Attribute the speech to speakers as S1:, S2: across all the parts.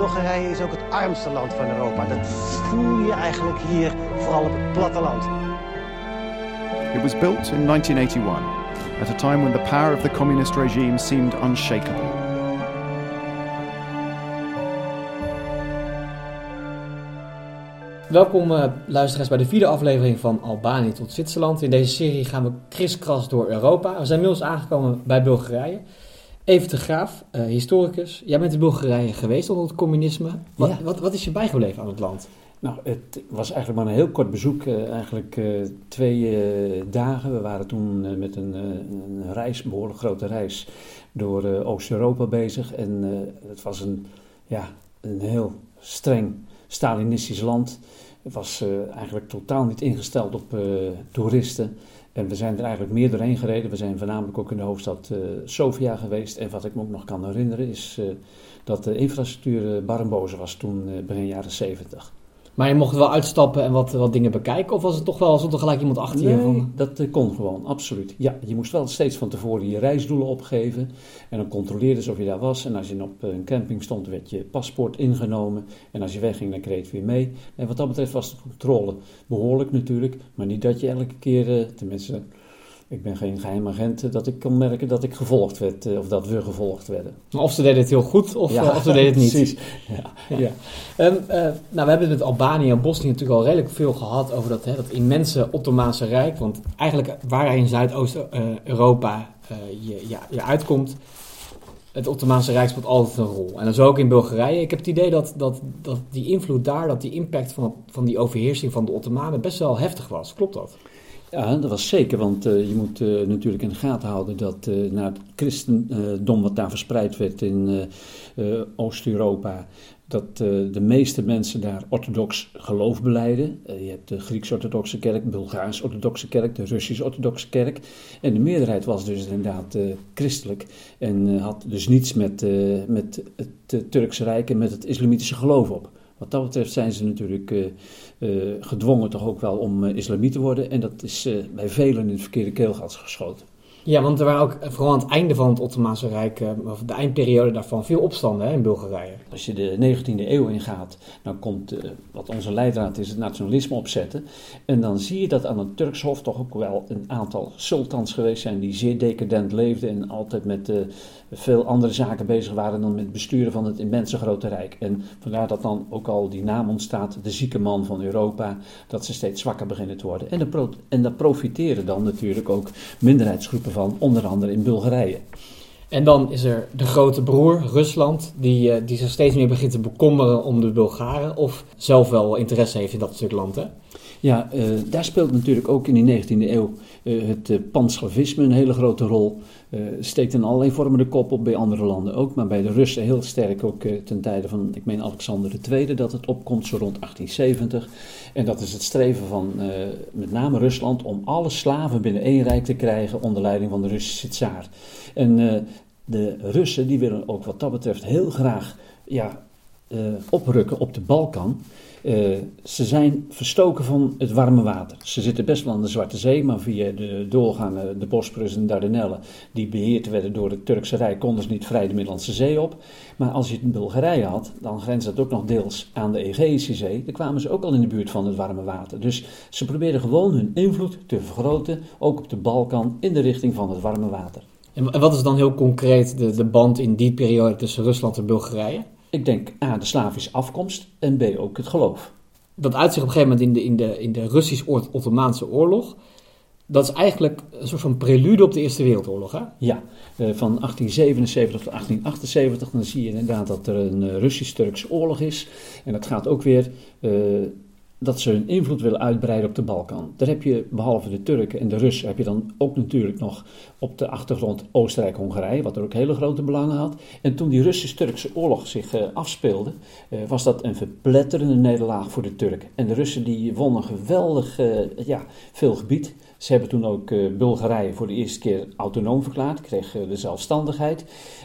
S1: Bulgarije is ook het armste land van Europa. Dat voel je eigenlijk hier, vooral op het platteland.
S2: It was built in 1981, at a time when the power of the communist regime seemed unshakable.
S3: Welkom uh, luisteraars bij de vierde aflevering van Albanië tot Zwitserland. In deze serie gaan we kriskras door Europa. We zijn inmiddels aangekomen bij Bulgarije. Even de Graaf, uh, historicus. Jij bent in Bulgarije geweest onder het communisme. Wat,
S4: Ja.
S3: wat, wat is je bijgebleven aan het land?
S4: Nou, het was eigenlijk maar een heel kort bezoek, eh, eigenlijk eh, twee eh, dagen. We waren toen eh, met een, eh, een reis, een behoorlijk grote reis, door eh, Oost-Europa bezig. En eh, het was een, ja, een heel streng Stalinistisch land. Het was eh, eigenlijk totaal niet ingesteld op eh, toeristen. En we zijn er eigenlijk meer doorheen gereden. We zijn voornamelijk ook in de hoofdstad eh, Sofia geweest. En wat ik me ook nog kan herinneren is eh, dat de infrastructuur barmboze was toen begin jaren 70.
S3: Maar je mocht wel uitstappen en wat, wat dingen bekijken? Of was het toch wel, stond er gelijk iemand achter je? Van,
S4: dat eh, kon gewoon, absoluut. Ja, je moest wel steeds van tevoren je reisdoelen opgeven. En dan controleerden ze of je daar was. En als je op een camping stond, werd je paspoort ingenomen. En als je wegging, dan kreeg je het weer mee. En wat dat betreft was de controle behoorlijk natuurlijk. Maar niet dat je elke keer, eh, tenminste, ik ben geen geheim agent, eh, dat ik kon merken dat ik gevolgd werd. eh, Of dat we gevolgd werden.
S3: of ze deden het heel goed, of, eh, of ze deden het niet.
S4: Precies. Ja,
S3: Ja.
S4: ja.
S3: Ehm, eh, nou, we hebben het met Albanië en Bosnië natuurlijk al redelijk veel gehad over dat, hè, dat immense Ottomaanse Rijk. Want eigenlijk waar hij in Zuidoost-Europa je, je, je uitkomt, het Ottomaanse Rijk speelt altijd een rol. En dat is ook in Bulgarije. Ik heb het idee dat, dat, dat die invloed daar, dat die impact van, van die overheersing van de Ottomanen best wel heftig was. Klopt dat?
S4: Ja, dat was zeker, want eh, je moet eh, natuurlijk in de gaten houden dat eh na het christendom wat daar verspreid werd in Oost-Europa, dat de meeste mensen daar orthodox geloof beleiden. Je hebt de Grieks-orthodoxe kerk, Bulgaars-orthodoxe kerk, de Russisch-orthodoxe kerk. En de meerderheid was dus inderdaad christelijk en had dus niets met, met het Turkse Rijk en met het islamitische geloof op. Wat dat betreft zijn ze natuurlijk eh, eh, gedwongen toch ook wel om eh, islamiet te worden. En dat is eh, bij velen in het verkeerde keelgat geschoten.
S3: Ja, want er waren ook vooral aan het einde van het Ottomaanse Rijk, eh, of de eindperiode daarvan, veel opstanden hè, in Bulgarije.
S4: Als je de 19e eeuw ingaat, dan komt eh, wat onze leidraad is, het nationalisme opzetten. En dan zie je dat aan het Turks Hof toch ook wel een aantal sultans geweest zijn die zeer decadent leefden en altijd met veel andere zaken bezig waren dan met het besturen van het immense grote rijk. En vandaar dat dan ook al die naam ontstaat, de zieke man van Europa, dat ze steeds zwakker beginnen te worden. En, en daar profiteren dan natuurlijk ook minderheidsgroepen van, onder andere in Bulgarije.
S3: En dan is er de grote broer, Rusland, die, eh, die zich steeds meer begint te bekommeren om de Bulgaren. Of zelf wel interesse heeft in dat stuk land. Hè?
S4: Ja, eh, daar speelt natuurlijk ook in die 19e eeuw eh, het uh, panslavisme een hele grote rol. Eh, steekt in allerlei vormen de kop op, bij andere landen ook. Maar bij de Russen heel sterk ook eh, ten tijde van, ik meen Alexander II, dat het opkomt zo rond 1870. En dat is het streven van eh, met name Rusland om alle slaven binnen één rijk te krijgen onder leiding van de Russische tsaar. En eh, de Russen die willen ook wat dat betreft heel graag ja, eh, oprukken op de Balkan. Uh, ze zijn verstoken van het warme water. Ze zitten best wel aan de Zwarte Zee, maar via de doorgangen, de Bosporus en Dardanellen, die beheerd werden door het Turkse Rijk, konden ze niet vrij de Middellandse Zee op. Maar als je het in Bulgarije had, dan grenst dat ook nog deels aan de Egeïsche Zee. Dan kwamen ze ook al in de buurt van het warme water. Dus ze probeerden gewoon hun invloed te vergroten, ook op de Balkan, in de richting van het warme water.
S3: En wat is dan heel concreet de, de band in die periode tussen Rusland en Bulgarije?
S4: Ik denk A, de Slavische afkomst en B, ook het geloof.
S3: Dat uitzicht op een gegeven moment in de, in de, in de Russisch-Ottomaanse oorlog. Dat is eigenlijk een soort van prelude op de Eerste Wereldoorlog, hè?
S4: Ja, van 1877 tot 1878 dan zie je inderdaad dat er een uh, Russisch-Turkse oorlog is. En dat gaat ook weer uh, dat ze hun invloed willen uitbreiden op de Balkan. Daar heb je, behalve de Turken en de Russen, heb je dan ook natuurlijk nog op de achtergrond Oostenrijk-Hongarije, wat er ook hele grote belangen had. En toen die Russisch-Turkse oorlog zich uh, afspeelde, uh, was dat een verpletterende nederlaag voor de Turken. En de Russen die wonnen geweldig uh, ja, veel gebied. Ze hebben toen ook Bulgarije voor de eerste keer autonoom verklaard, kreeg de zelfstandigheid.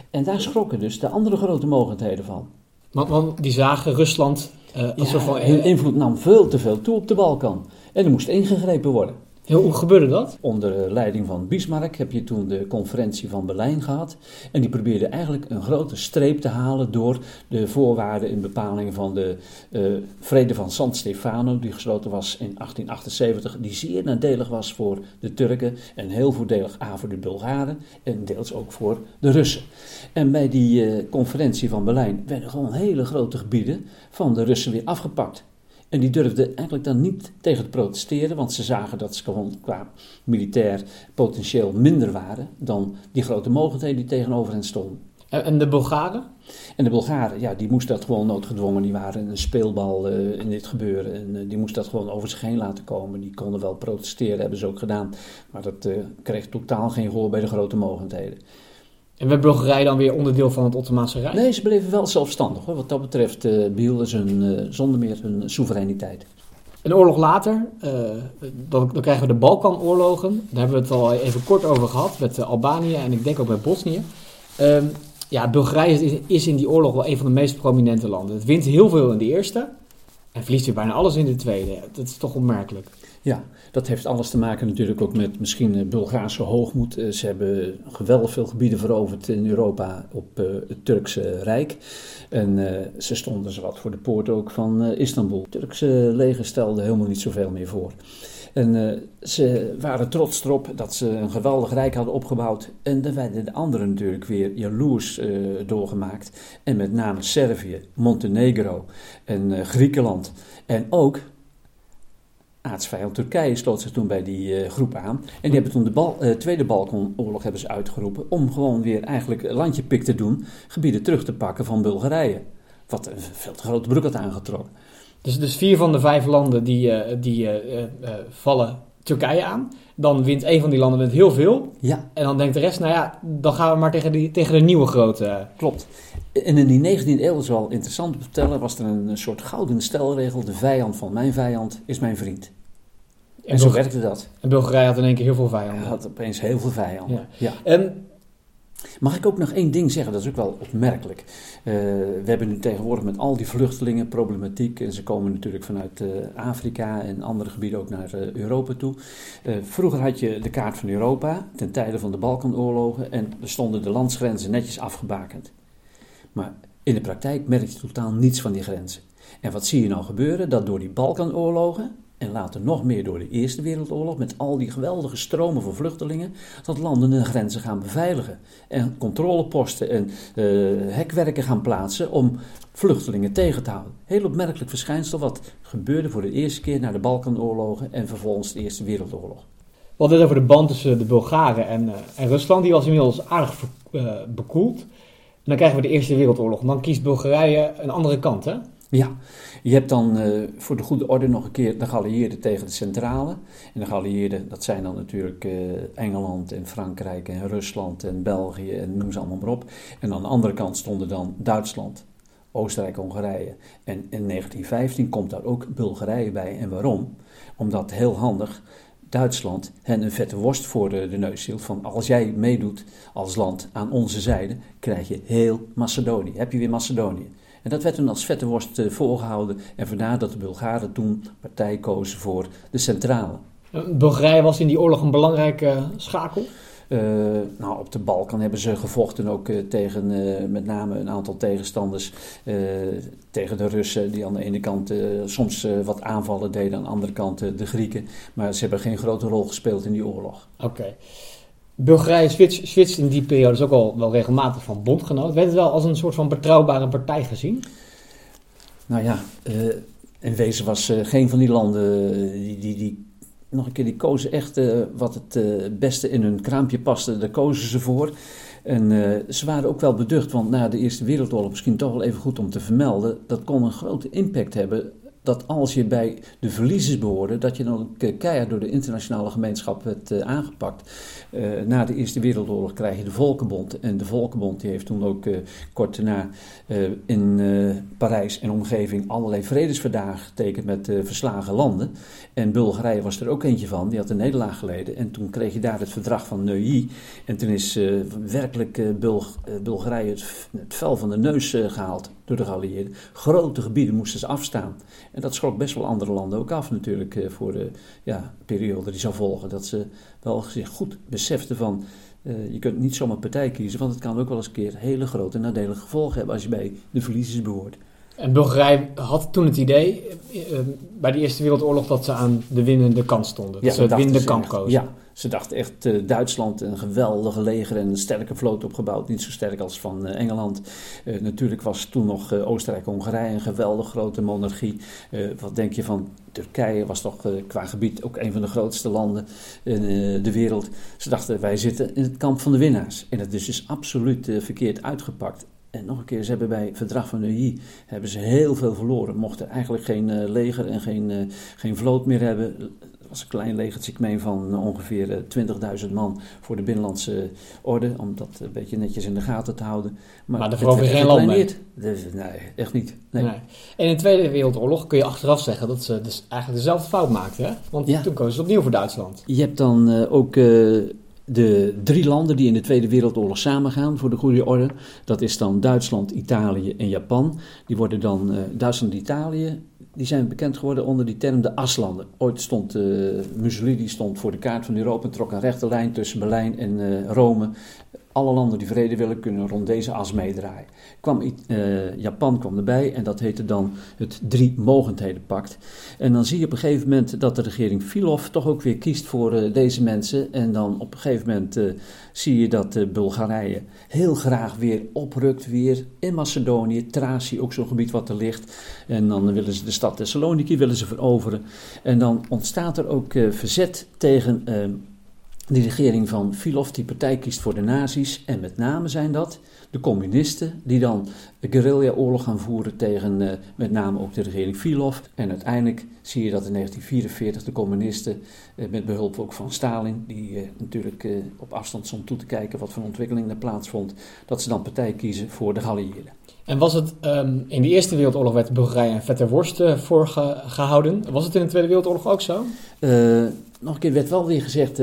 S4: En daar schrokken dus de andere grote mogendheden van.
S3: Want, want die zagen Rusland
S4: uh, ja, invloed nam veel te veel toe op de Balkan. En er moest ingegrepen worden.
S3: Hoe gebeurde dat?
S4: Onder leiding van Bismarck heb je toen de conferentie van Berlijn gehad. En die probeerde eigenlijk een grote streep te halen door de voorwaarden en bepalingen van de uh, Vrede van San Stefano, die gesloten was in 1878, die zeer nadelig was voor de Turken en heel voordelig A voor de Bulgaren en deels ook voor de Russen. En bij die uh, conferentie van Berlijn werden gewoon hele grote gebieden van de Russen weer afgepakt. En die durfden eigenlijk dan niet tegen te protesteren, want ze zagen dat ze gewoon qua militair potentieel minder waren dan die grote mogendheden die tegenover hen stonden.
S3: En de Bulgaren?
S4: En de Bulgaren, ja, die moesten dat gewoon noodgedwongen. Die waren een speelbal uh, in dit gebeuren. En uh, die moesten dat gewoon over zich heen laten komen. Die konden wel protesteren, hebben ze ook gedaan. Maar dat uh, kreeg totaal geen gehoor bij de grote mogendheden.
S3: En werd Bulgarije dan weer onderdeel van het Ottomaanse Rijk?
S4: Nee, ze bleven wel zelfstandig. Hoor. Wat dat betreft uh, behielden ze hun, uh, zonder meer hun soevereiniteit.
S3: Een oorlog later, uh, dan, dan, krijgen we de Balkanoorlogen. Daar hebben we het al even kort over gehad met Albanië en ik denk ook met Bosnië. Um, ja, Bulgarije is, is, in die oorlog wel een van de meest prominente landen. Het wint heel veel in de eerste en verliest weer bijna alles in de tweede. Dat is toch opmerkelijk.
S4: Ja, dat heeft alles te maken natuurlijk ook met misschien Bulgaarse hoogmoed. Ze hebben geweldig veel gebieden veroverd in Europa op het Turkse Rijk. En ze stonden zowat voor de poort ook van Istanbul. Het Turkse leger stelde helemaal niet zoveel meer voor. En ze waren trots erop dat ze een geweldig rijk hadden opgebouwd. En daar werden de anderen natuurlijk weer jaloers doorgemaakt. En met name Servië, Montenegro en Griekenland. En ook aardsvijand Turkije sloot zich toen bij die uh, groep aan. En die hebben toen de bal, uh, Tweede Balkanoorlog hebben ze uitgeroepen om gewoon weer eigenlijk landjepik te doen, gebieden terug te pakken van Bulgarije. Wat een veel te grote broek had aangetrokken.
S3: Dus, dus vier van de vijf landen die, uh, die vallen Turkije aan. Dan wint een van die landen wint heel veel.
S4: Ja.
S3: En dan denkt de rest, nou ja, dan gaan we maar tegen, die, tegen de nieuwe grote.
S4: Klopt. En in die 19e eeuw, is wel interessant te vertellen, was er een soort gouden stelregel. De vijand van mijn vijand is mijn vriend. En, en zo werkte dat.
S3: En Bulgarije had in één keer heel veel vijanden.
S4: Hij had opeens heel veel vijanden.
S3: Ja. ja. En,
S4: Mag ik ook nog één ding zeggen? Dat is ook wel opmerkelijk. Uh, we hebben nu tegenwoordig met al die vluchtelingen problematiek. En ze komen natuurlijk vanuit uh, Afrika en andere gebieden ook naar uh, Europa toe. vroeger had je de kaart van Europa ten tijde van de Balkanoorlogen. En er stonden de landsgrenzen netjes afgebakend. Maar in de praktijk merk je totaal niets van die grenzen. En wat zie je nou gebeuren? Dat door die Balkanoorlogen en later nog meer door de Eerste Wereldoorlog, met al die geweldige stromen van vluchtelingen, dat landen de grenzen gaan beveiligen. En controleposten en uh, hekwerken gaan plaatsen om vluchtelingen tegen te houden. Heel opmerkelijk verschijnsel wat gebeurde voor de eerste keer na de Balkanoorlogen en vervolgens de Eerste Wereldoorlog.
S3: We hadden het over de band tussen de Bulgaren en, uh, en Rusland, die was inmiddeld aardig uh, bekoeld. Dan krijgen we de Eerste Wereldoorlog. En dan kiest Bulgarije een andere kant, hè?
S4: Ja, je hebt dan uh, voor de goede orde nog een keer de geallieerden tegen de centrale. En de geallieerden, dat zijn dan natuurlijk uh, Engeland en Frankrijk en Rusland en België en noem ze allemaal maar op. En aan de andere kant stonden dan Duitsland, Oostenrijk, Hongarije. En in 1915 komt daar ook Bulgarije bij. En waarom? Omdat heel handig Duitsland hen een vette worst voor de, de neus hield. Van als jij meedoet als land aan onze zijde, krijg je heel Macedonië. Heb je weer Macedonië. En dat werd toen als vette worst uh, voorgehouden. En vandaar dat de Bulgaren toen partij kozen voor de centrale.
S3: Bulgarije was in die oorlog een belangrijke uh, schakel?
S4: Uh, nou, op de Balkan hebben ze gevochten ook uh, tegen uh, met name een aantal tegenstanders. tegen de Russen, die aan de ene kant soms wat aanvallen deden, aan de andere kant de Grieken. Maar ze hebben geen grote rol gespeeld in die oorlog.
S3: Oké. Okay. Bulgarije switcht, switcht in die periode ook al wel regelmatig van bondgenoot. Werd het wel als een soort van betrouwbare partij gezien?
S4: Nou ja, in wezen was geen van die landen die, die, die nog een keer, die kozen echt uh, wat het beste in hun kraampje paste. Daar kozen ze voor. En ze waren ook wel beducht, want na de Eerste Wereldoorlog, misschien toch wel even goed om te vermelden, dat kon een grote impact hebben dat als je bij de verliezers behoorde, dat je dan keihard door de internationale gemeenschap werd uh, aangepakt. Uh, na de Eerste Wereldoorlog krijg je de Volkenbond. En de Volkenbond die heeft toen ook uh, kort daarna in Parijs en omgeving allerlei vredesverdragen getekend met verslagen landen. En Bulgarije was er ook eentje van, die had een nederlaag geleden. En toen kreeg je daar het verdrag van Neuilly. En toen is werkelijk Bulg Bulgarije het, het vel van de neus gehaald. Door de geallieerden. Grote gebieden moesten ze afstaan. En dat schrok best wel andere landen ook af natuurlijk eh, voor de ja, periode die zou volgen. Dat ze wel zich goed beseften van... Uh, je kunt niet zomaar partij kiezen, want het kan ook wel eens een keer hele grote nadelige gevolgen hebben als je bij de verliezers behoort.
S3: En Bulgarije had toen het idee, uh, bij de Eerste Wereldoorlog, dat ze aan de winnende kant stonden. Dat
S4: Ja,
S3: ze het winnende
S4: ze
S3: kamp kozen.
S4: Ja, ze dachten echt eh, Duitsland een geweldige leger en een sterke vloot opgebouwd. Niet zo sterk als van eh, Engeland. Eh, natuurlijk was toen nog eh, Oostenrijk-Hongarije een geweldig grote monarchie. Eh, wat denk je van Turkije? Was toch eh, qua gebied ook een van de grootste landen in eh, de wereld. Ze dachten wij zitten in het kamp van de winnaars. En dat is dus absoluut eh, verkeerd uitgepakt. En nog een keer, ze hebben bij het verdrag van Neuilly hebben ze heel veel verloren. Mochten eigenlijk geen eh, leger en geen, eh, geen vloot meer hebben. Het was een klein legertje, ik meen van eh, ongeveer eh, 20.000 man voor de binnenlandse orde. Om dat een beetje netjes in de gaten te houden.
S3: Maar daar
S4: het
S3: verover je
S4: werd
S3: geen land
S4: gekleineerd. Dus, nee, echt niet. Nee.
S3: Nee. En in de Tweede Wereldoorlog kun je achteraf zeggen dat ze dus eigenlijk dezelfde fout maakten. Hè? Want
S4: Ja.
S3: toen kozen ze opnieuw voor Duitsland.
S4: Je hebt dan eh, ook eh, de drie landen die in de Tweede Wereldoorlog samengaan voor de goede orde. Dat is dan Duitsland, Italië en Japan. Die worden dan eh, Duitsland en Italië. Die zijn bekend geworden onder die term de aslanden. Ooit stond eh, Mussolini stond voor de kaart van Europa en trok een rechte lijn tussen Berlijn en eh, Rome. Alle landen die vrede willen kunnen rond deze as meedraaien. Kwam, eh, Japan kwam erbij en dat heette dan het Drie Mogendhedenpact. En dan zie je op een gegeven moment dat de regering Filov toch ook weer kiest voor eh, deze mensen. En dan op een gegeven moment eh, zie je dat Bulgarije heel graag weer oprukt weer in Macedonië. Thracië, ook zo'n gebied wat er ligt. En dan willen ze de stad Thessaloniki willen ze veroveren. En dan ontstaat er ook verzet tegen die regering van Filov, die partij kiest voor de nazi's. En met name zijn dat de communisten, die dan guerrilla-oorlog gaan voeren tegen eh, met name ook de regering Filov. En uiteindelijk zie je dat in 1944 de communisten, eh, met behulp ook van Stalin, die eh, natuurlijk op afstand stond toe te kijken wat voor ontwikkeling er plaatsvond, dat ze dan partij kiezen voor de geallieerden.
S3: En was het ehm, in de Eerste Wereldoorlog werd Bulgarije een vette worst eh, voor ge- gehouden? Was het in de Tweede Wereldoorlog ook zo?
S4: Nog een keer werd wel weer gezegd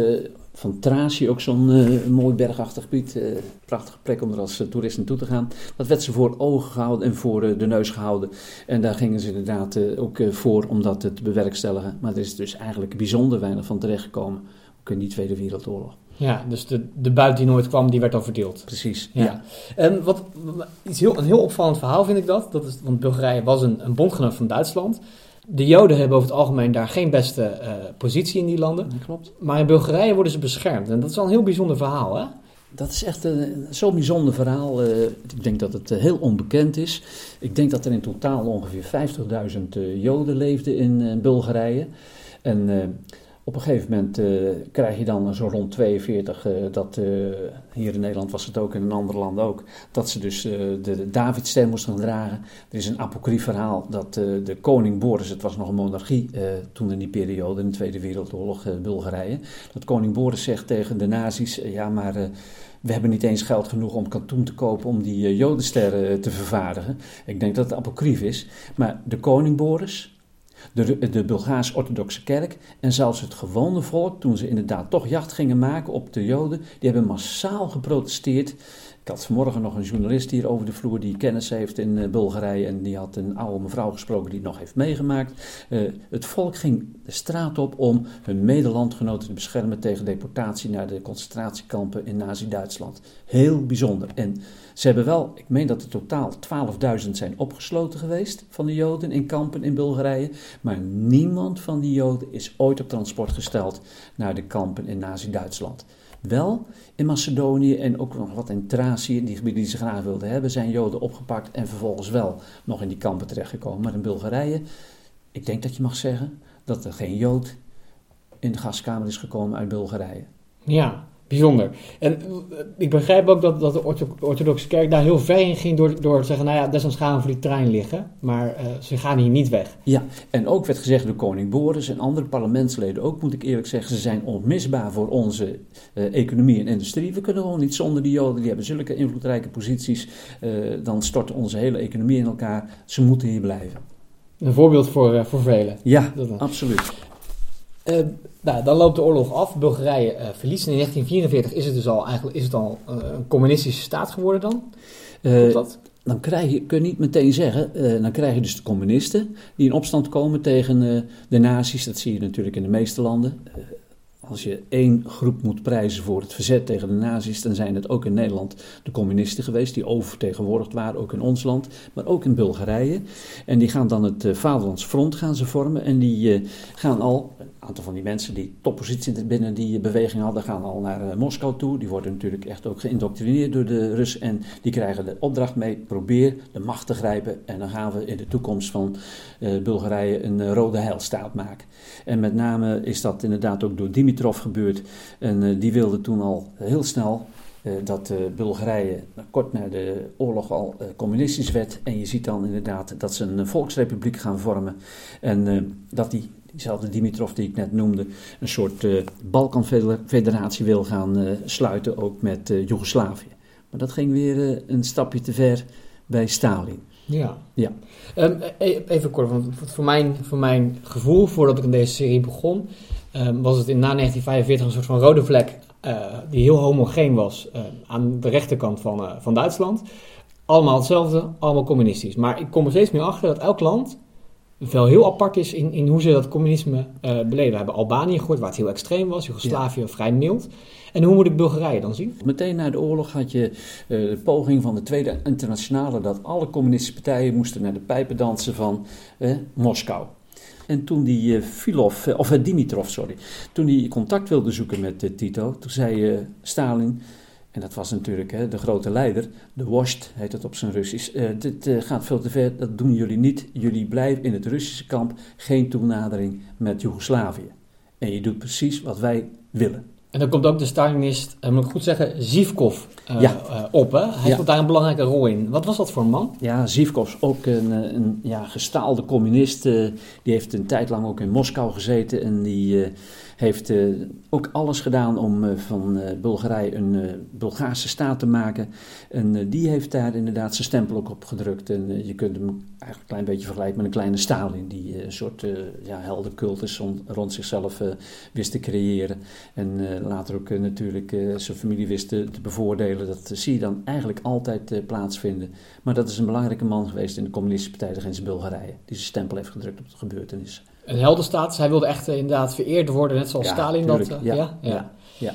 S4: van Thracië, ook zo'n eh, mooi bergachtig gebied, eh, prachtige plek om er als eh, toerist naartoe te gaan. Dat werd ze voor ogen gehouden en voor de neus gehouden. En daar gingen ze inderdaad ook voor om dat te bewerkstelligen. Maar er is dus eigenlijk bijzonder weinig van terechtgekomen, ook in die Tweede Wereldoorlog.
S3: Ja, dus de, de buit die nooit kwam, die werd al verdeeld.
S4: Precies,
S3: Ja.
S4: ja.
S3: En wat- iets heel, een heel opvallend verhaal vind ik dat. dat is, want Bulgarije was een, een bondgenoot van Duitsland. De Joden hebben over het algemeen daar geen beste eh, positie in die landen.
S4: Dat klopt.
S3: Maar in Bulgarije worden ze beschermd. En dat is wel een heel bijzonder verhaal, hè?
S4: Dat is echt een, zo'n bijzonder verhaal. eh, ik denk dat het eh, heel onbekend is. Ik denk dat er in totaal ongeveer 50.000 eh, Joden leefden in eh, Bulgarije. En eh, op een gegeven moment eh, krijg je dan zo rond 42, eh, dat eh, hier in Nederland was het ook in andere landen ook, dat ze dus de, Davidster moesten dragen. Er is een apocrief verhaal dat de koning Boris, het was nog een monarchie toen in die periode, in de Tweede Wereldoorlog, Bulgarije, dat koning Boris zegt tegen de nazi's, ja maar... we hebben niet eens geld genoeg om katoen te kopen om die jodensterren te vervaardigen. Ik denk dat het apocrief is. Maar de koning Boris, de, de Bulgaars-orthodoxe kerk en zelfs het gewone volk, toen ze inderdaad toch jacht gingen maken op de joden, die hebben massaal geprotesteerd. Ik had vanmorgen nog een journalist hier over de vloer die kennis heeft in eh, Bulgarije en die had een oude mevrouw gesproken die het nog heeft meegemaakt. Eh, het volk ging de straat op om hun medelandgenoten te beschermen tegen deportatie naar de concentratiekampen in Nazi-Duitsland. Heel bijzonder. En ze hebben wel, ik meen dat er totaal 12.000 zijn opgesloten geweest van de Joden in kampen in Bulgarije. Maar niemand van die Joden is ooit op transport gesteld naar de kampen in Nazi-Duitsland. Wel in Macedonië en ook nog wat in Thracië, die gebieden die ze graag wilden hebben, zijn Joden opgepakt en vervolgens wel nog in die kampen terechtgekomen. Maar in Bulgarije, ik denk dat je mag zeggen dat er geen Jood in de gaskamer is gekomen uit Bulgarije.
S3: Ja, bijzonder. En eh, ik begrijp ook dat, dat de ortho- orthodoxe kerk daar heel ver in ging door, door te zeggen, nou ja, desnoods gaan we voor die trein liggen, maar eh, ze gaan hier niet weg.
S4: Ja, en ook werd gezegd door koning Boris en andere parlementsleden ook, moet ik eerlijk zeggen, ze zijn onmisbaar voor onze eh, economie en industrie. We kunnen gewoon niet zonder die Joden, die hebben zulke invloedrijke posities, dan stort onze hele economie in elkaar. Ze moeten hier blijven.
S3: Een voorbeeld voor, voor velen.
S4: Ja, absoluut.
S3: Nou, dan loopt de oorlog af. Bulgarije eh, verliest. En in 1944 is het dus al, eigenlijk, is het al eh, een communistische staat geworden dan? Klopt dat?
S4: dan krijg je, kun je niet meteen zeggen, dan krijg je dus de communisten die in opstand komen tegen de nazi's. Dat zie je natuurlijk in de meeste landen. Als je één groep moet prijzen voor het verzet tegen de nazi's, dan zijn het ook in Nederland de communisten geweest, die oververtegenwoordigd waren, ook in ons land, maar ook in Bulgarije. En die gaan dan het uh, Vaderlands Front gaan ze vormen en die uh, gaan al, aantal van die mensen die toppositie binnen die beweging hadden, gaan al naar uh, Moskou toe. Die worden natuurlijk echt ook geïndoctrineerd door de Russen en die krijgen de opdracht mee, probeer de macht te grijpen en dan gaan we in de toekomst van Bulgarije een rode heilstaat maken. En met name is dat inderdaad ook door Dimitrov gebeurd. En die wilde toen al heel snel dat Bulgarije kort na de oorlog al communistisch werd. En je ziet dan inderdaad dat ze een volksrepubliek gaan vormen. En dat die, diezelfde Dimitrov die ik net noemde, een soort Balkanfederatie wil gaan sluiten, ook met Joegoslavië. Maar dat ging weer een stapje te ver bij Stalin.
S3: Ja. ja. Um, even kort, want voor mijn, voor mijn gevoel, voordat ik in deze serie begon, um, was het in na 1945 een soort van rode vlek uh, die heel homogeen was uh, aan de rechterkant van, uh, van Duitsland. Allemaal hetzelfde, allemaal communistisch. Maar ik kom er steeds meer achter dat elk land wel heel apart is in, in hoe ze dat communisme beleven. We hebben Albanië gehoord, waar het heel extreem was, Joegoslavië ja. vrij mild. En hoe moet ik Bulgarije dan zien?
S4: Meteen na de oorlog had je uh, de poging van de Tweede Internationale dat alle communistische partijen moesten naar de pijpen dansen van uh, Moskou. En toen die uh, Filov, of Dimitrov, sorry, toen hij contact wilde zoeken met Tito, toen zei Stalin, en dat was natuurlijk hè, de grote leider, de Wosht heet het op zijn Russisch. Uh, dit uh, gaat veel te ver, dat doen jullie niet. Jullie blijven in het Russische kamp, geen toenadering met Joegoslavië. En je doet precies wat wij willen.
S3: En dan komt ook de Stalinist, uh, moet ik goed zeggen, Zivkov ja. op. Hè? Hij ja. speelt daar een belangrijke rol in. Wat was dat voor een man?
S4: Ja, Zivkov, ook een, een ja, gestaalde communist. die heeft een tijd lang ook in Moskou gezeten. En die heeft uh, ook alles gedaan om uh, van uh, Bulgarije een Bulgaarse staat te maken. En die heeft daar inderdaad zijn stempel ook op gedrukt. En je kunt hem eigenlijk een klein beetje vergelijken met een kleine Stalin, die een soort ja, heldencultus rond, zichzelf wist te creëren. En later ook natuurlijk zijn familie wist te, bevoordelen. Dat zie je dan eigenlijk altijd plaatsvinden. Maar dat is een belangrijke man geweest in de communistische partij tegen Bulgarije, die zijn stempel heeft gedrukt op de gebeurtenissen
S3: een heldenstaat. Hij wilde echt uh, inderdaad vereerd worden, net zoals
S4: ja,
S3: Stalin
S4: tuurlijk,
S3: dat... Uh,
S4: ja,
S3: ja,
S4: ja, ja.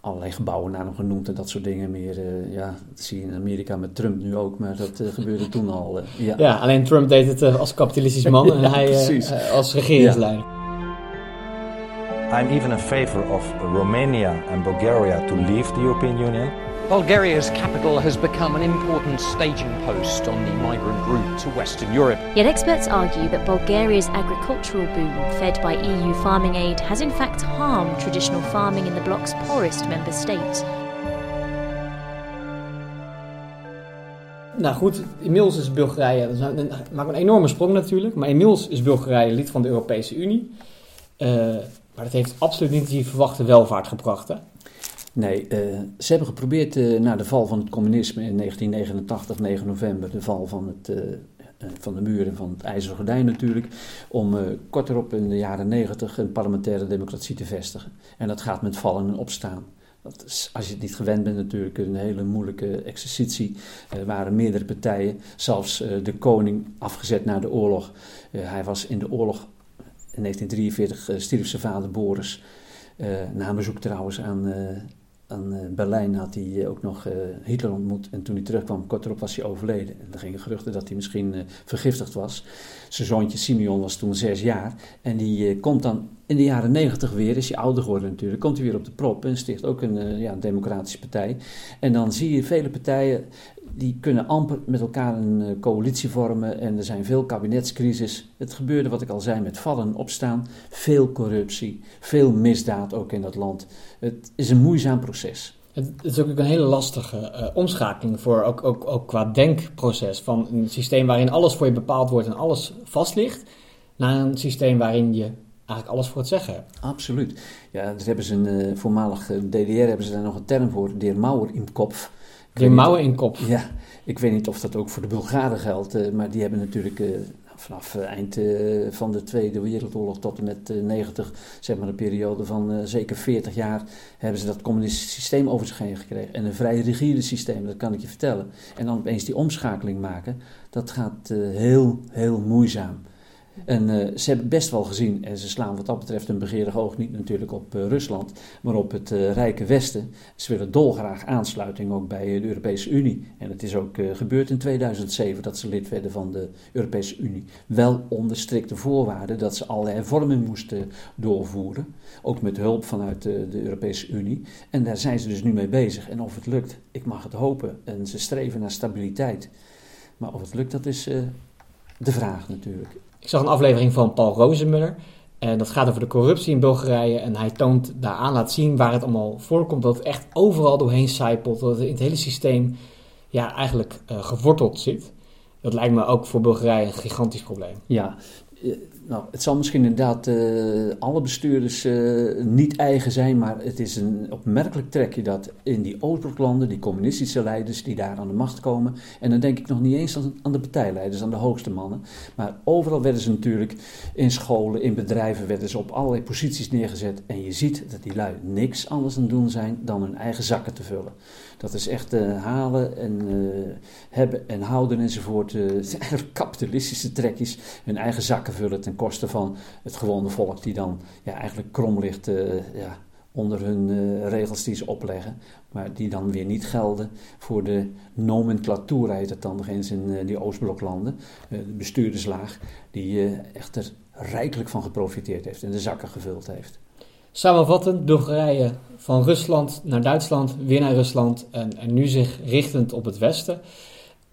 S4: Allerlei gebouwen naar hem genoemd en dat soort dingen meer. Uh, ja, dat zie je in Amerika met Trump nu ook, maar dat gebeurde toen al. ja.
S3: ja, alleen Trump deed het als kapitalistisch man en hij als regeringsleider.
S5: I'm even in favor of Romania and Bulgaria to leave the European Union.
S6: Bulgaria's capital has become an important staging post on the migrant route to Western Europe.
S7: Yet experts argue that Bulgaria's agricultural boom, fed by EU farming aid, has in fact harmed traditional farming in the bloc's poorest member states.
S3: Nou goed, inmiddels is Bulgarije, dat maakt een enorme sprong natuurlijk, maar inmiddels is Bulgarije lid van de Europese Unie. Uh, maar dat heeft absoluut niet die verwachte welvaart gebracht. Hè?
S4: Nee, uh, ze hebben geprobeerd uh, na de val van het communisme in 1989, 9 november, de val van, het, uh, van de muren van het IJzeren Gordijn natuurlijk, om kort erop in de jaren 90 een parlementaire democratie te vestigen. En dat gaat met vallen en opstaan. Dat is, als je het niet gewend bent natuurlijk een hele moeilijke exercitie. Er waren meerdere partijen, zelfs de koning afgezet na de oorlog. hij was in de oorlog in 1943 stierf zijn vader Boris. na bezoek trouwens aan aan uh, Berlijn had hij uh, ook nog uh, Hitler ontmoet. En toen hij terugkwam, kort erop was hij overleden. En er gingen geruchten dat hij misschien vergiftigd was. Zijn zoontje Simeon was toen zes jaar. En die komt dan in de jaren negentig weer, is hij ouder geworden natuurlijk, komt hij weer op de prop en sticht ook een ja, democratische partij. En dan zie je vele partijen die kunnen amper met elkaar een uh, coalitie vormen en er zijn veel kabinetscrisis. Het gebeurde wat ik al zei met vallen en opstaan, veel corruptie, veel misdaad ook in dat land. Het is een moeizaam proces.
S3: Het is ook een hele lastige uh, omschakeling voor ook, ook, ook qua denkproces van een systeem waarin alles voor je bepaald wordt en alles vast ligt, naar een systeem waarin je eigenlijk alles voor het zeggen hebt.
S4: Absoluut. Ja, daar hebben ze een uh, voormalig DDR hebben ze daar nog een term voor, de Mauer in kop.
S3: De mouwen in kop.
S4: Ja, ik weet niet of dat ook voor de Bulgaren geldt, uh, maar die hebben natuurlijk uh, vanaf eh, eind eh, van de Tweede Wereldoorlog tot en met 90, zeg maar een periode van zeker 40 jaar, hebben ze dat communistische systeem over zich heen gekregen. En een vrij rigide systeem, dat kan ik je vertellen. En dan opeens die omschakeling maken, dat gaat heel, heel moeizaam. En uh, ze hebben best wel gezien, en ze slaan wat dat betreft een begeerig oog niet natuurlijk op uh, Rusland, maar op het uh, rijke Westen. Ze willen dolgraag aansluiting ook bij de Europese Unie. En het is ook gebeurd in 2007 dat ze lid werden van de Europese Unie. Wel onder strikte voorwaarden dat ze alle hervormingen moesten doorvoeren. Ook met hulp vanuit de Europese Unie. En daar zijn ze dus nu mee bezig. En of het lukt, ik mag het hopen. En ze streven naar stabiliteit. Maar of het lukt, dat is de vraag natuurlijk.
S3: Ik zag een aflevering van Paul Rozenmuller. En dat gaat over de corruptie in Bulgarije. En hij toont daaraan, laat zien waar het allemaal voorkomt. Dat het echt overal doorheen zijpelt. Dat het in het hele systeem ja, eigenlijk uh, geworteld zit. Dat lijkt me ook voor Bulgarije een gigantisch probleem.
S4: Ja, eh, nou, het zal misschien inderdaad uh, alle bestuurders uh, niet eigen zijn, maar het is een opmerkelijk trekje dat in die Oostbloklanden, die communistische leiders die daar aan de macht komen, en dan denk ik nog niet eens aan, aan de partijleiders, aan de hoogste mannen, maar overal werden ze natuurlijk in scholen, in bedrijven, werden ze op allerlei posities neergezet en je ziet dat die lui niks anders aan doen zijn dan hun eigen zakken te vullen. Dat is echt uh, halen en hebben en houden enzovoort. eigenlijk kapitalistische trekjes, hun eigen zakken vullen ten koste van het gewone volk, die dan ja, eigenlijk krom ligt uh, ja, onder hun regels die ze opleggen, maar die dan weer niet gelden voor de nomenclatuur, heet het dan nog eens in die Oostbloklanden, de bestuurderslaag, die echt er rijkelijk van geprofiteerd heeft en de zakken gevuld heeft.
S3: Samenvattend, Bulgarije van Rusland naar Duitsland, weer naar Rusland en, en nu zich richtend op het Westen.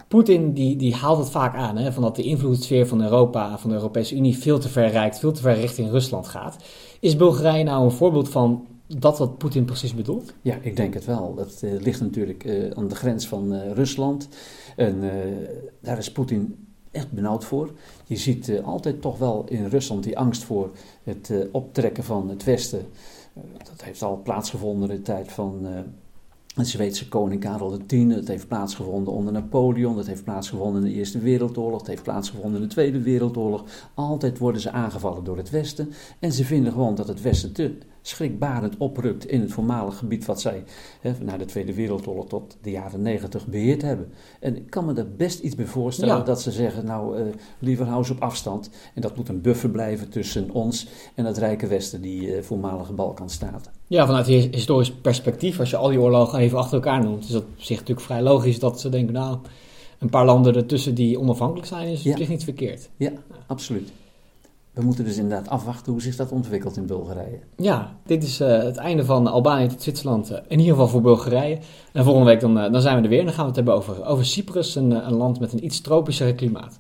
S3: Poetin die, die haalt het vaak aan, hè, van dat de invloedssfeer van Europa, van de Europese Unie, veel te ver reikt, veel te ver richting Rusland gaat. Is Bulgarije nou een voorbeeld van dat wat Poetin precies bedoelt?
S4: Ja, ik denk het wel. Dat uh, ligt natuurlijk uh, aan de grens van uh, Rusland. En daar is Poetin echt benauwd voor. Je ziet altijd toch wel in Rusland die angst voor het optrekken van het Westen. dat heeft al plaatsgevonden in de tijd van het Zweedse koning Karel X. Het heeft plaatsgevonden onder Napoleon. Het heeft plaatsgevonden in de Eerste Wereldoorlog. Het heeft plaatsgevonden in de Tweede Wereldoorlog. Altijd worden ze aangevallen door het Westen. En ze vinden gewoon dat het Westen te schrikbarend oprukt in het voormalig gebied wat zij hè, na de Tweede Wereldoorlog tot de jaren negentig beheerd hebben. En ik kan me daar best iets bij voorstellen dat ze zeggen, nou uh, liever hou ze op afstand. En dat moet een buffer blijven tussen ons en het rijke Westen, die uh, voormalige Balkanstaten.
S3: Ja, vanuit historisch perspectief, als je al die oorlogen even achter elkaar noemt, is dat op zich natuurlijk vrij logisch dat ze denken, nou, een paar landen ertussen die onafhankelijk zijn, is ja. niet verkeerd.
S4: Ja, ja, absoluut we moeten dus inderdaad afwachten hoe zich dat ontwikkelt in Bulgarije.
S3: Ja, dit is uh, het einde van Albanië tot Zwitserland. Uh, in ieder geval voor Bulgarije. En volgende week dan, uh, dan zijn we er weer. En dan gaan we het hebben over, over Cyprus, een, een land met een iets tropischere klimaat.